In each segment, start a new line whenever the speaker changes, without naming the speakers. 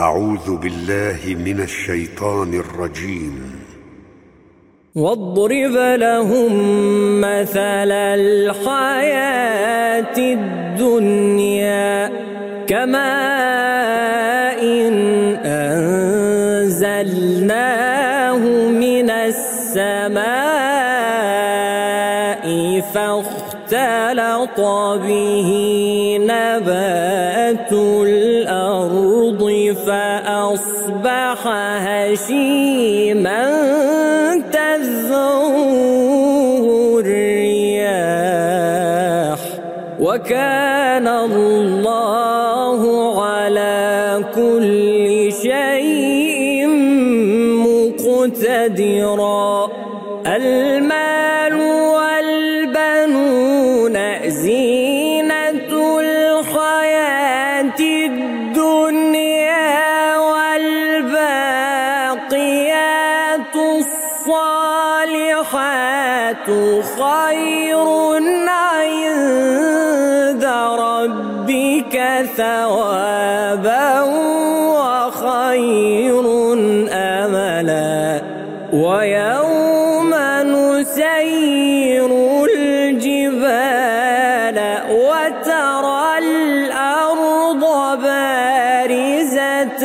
أعوذ بالله من الشيطان الرجيم.
واضرب لهم مثل الحياة الدنيا كماء إن أنزلناه من السماء فاختلط به نبات الأرض فأصبح هشيما تذروه الرياح. وكان الله على كل شيء مقتدرا. المال والباقيات الصالحات خير عند ربك ثوابا وخير أملا. ويوم نسير الجبال وترى الأرض بارزة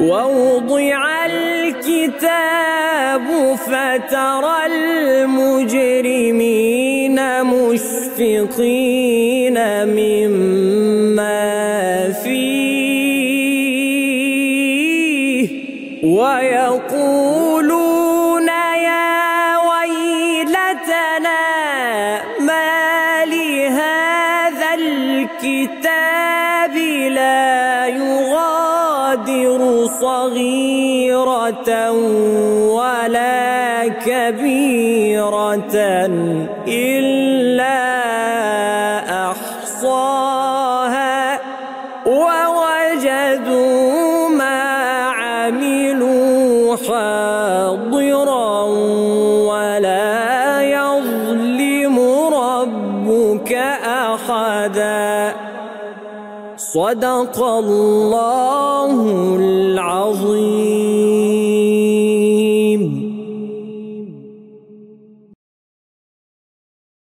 ووضع الكتاب فترى المجرمين مشفقين مما فيه ويقولون يا ويلتنا ما لهذا الكتاب لا يغادر صغيرة ولا كبيرة إلا صدق الله العظيم.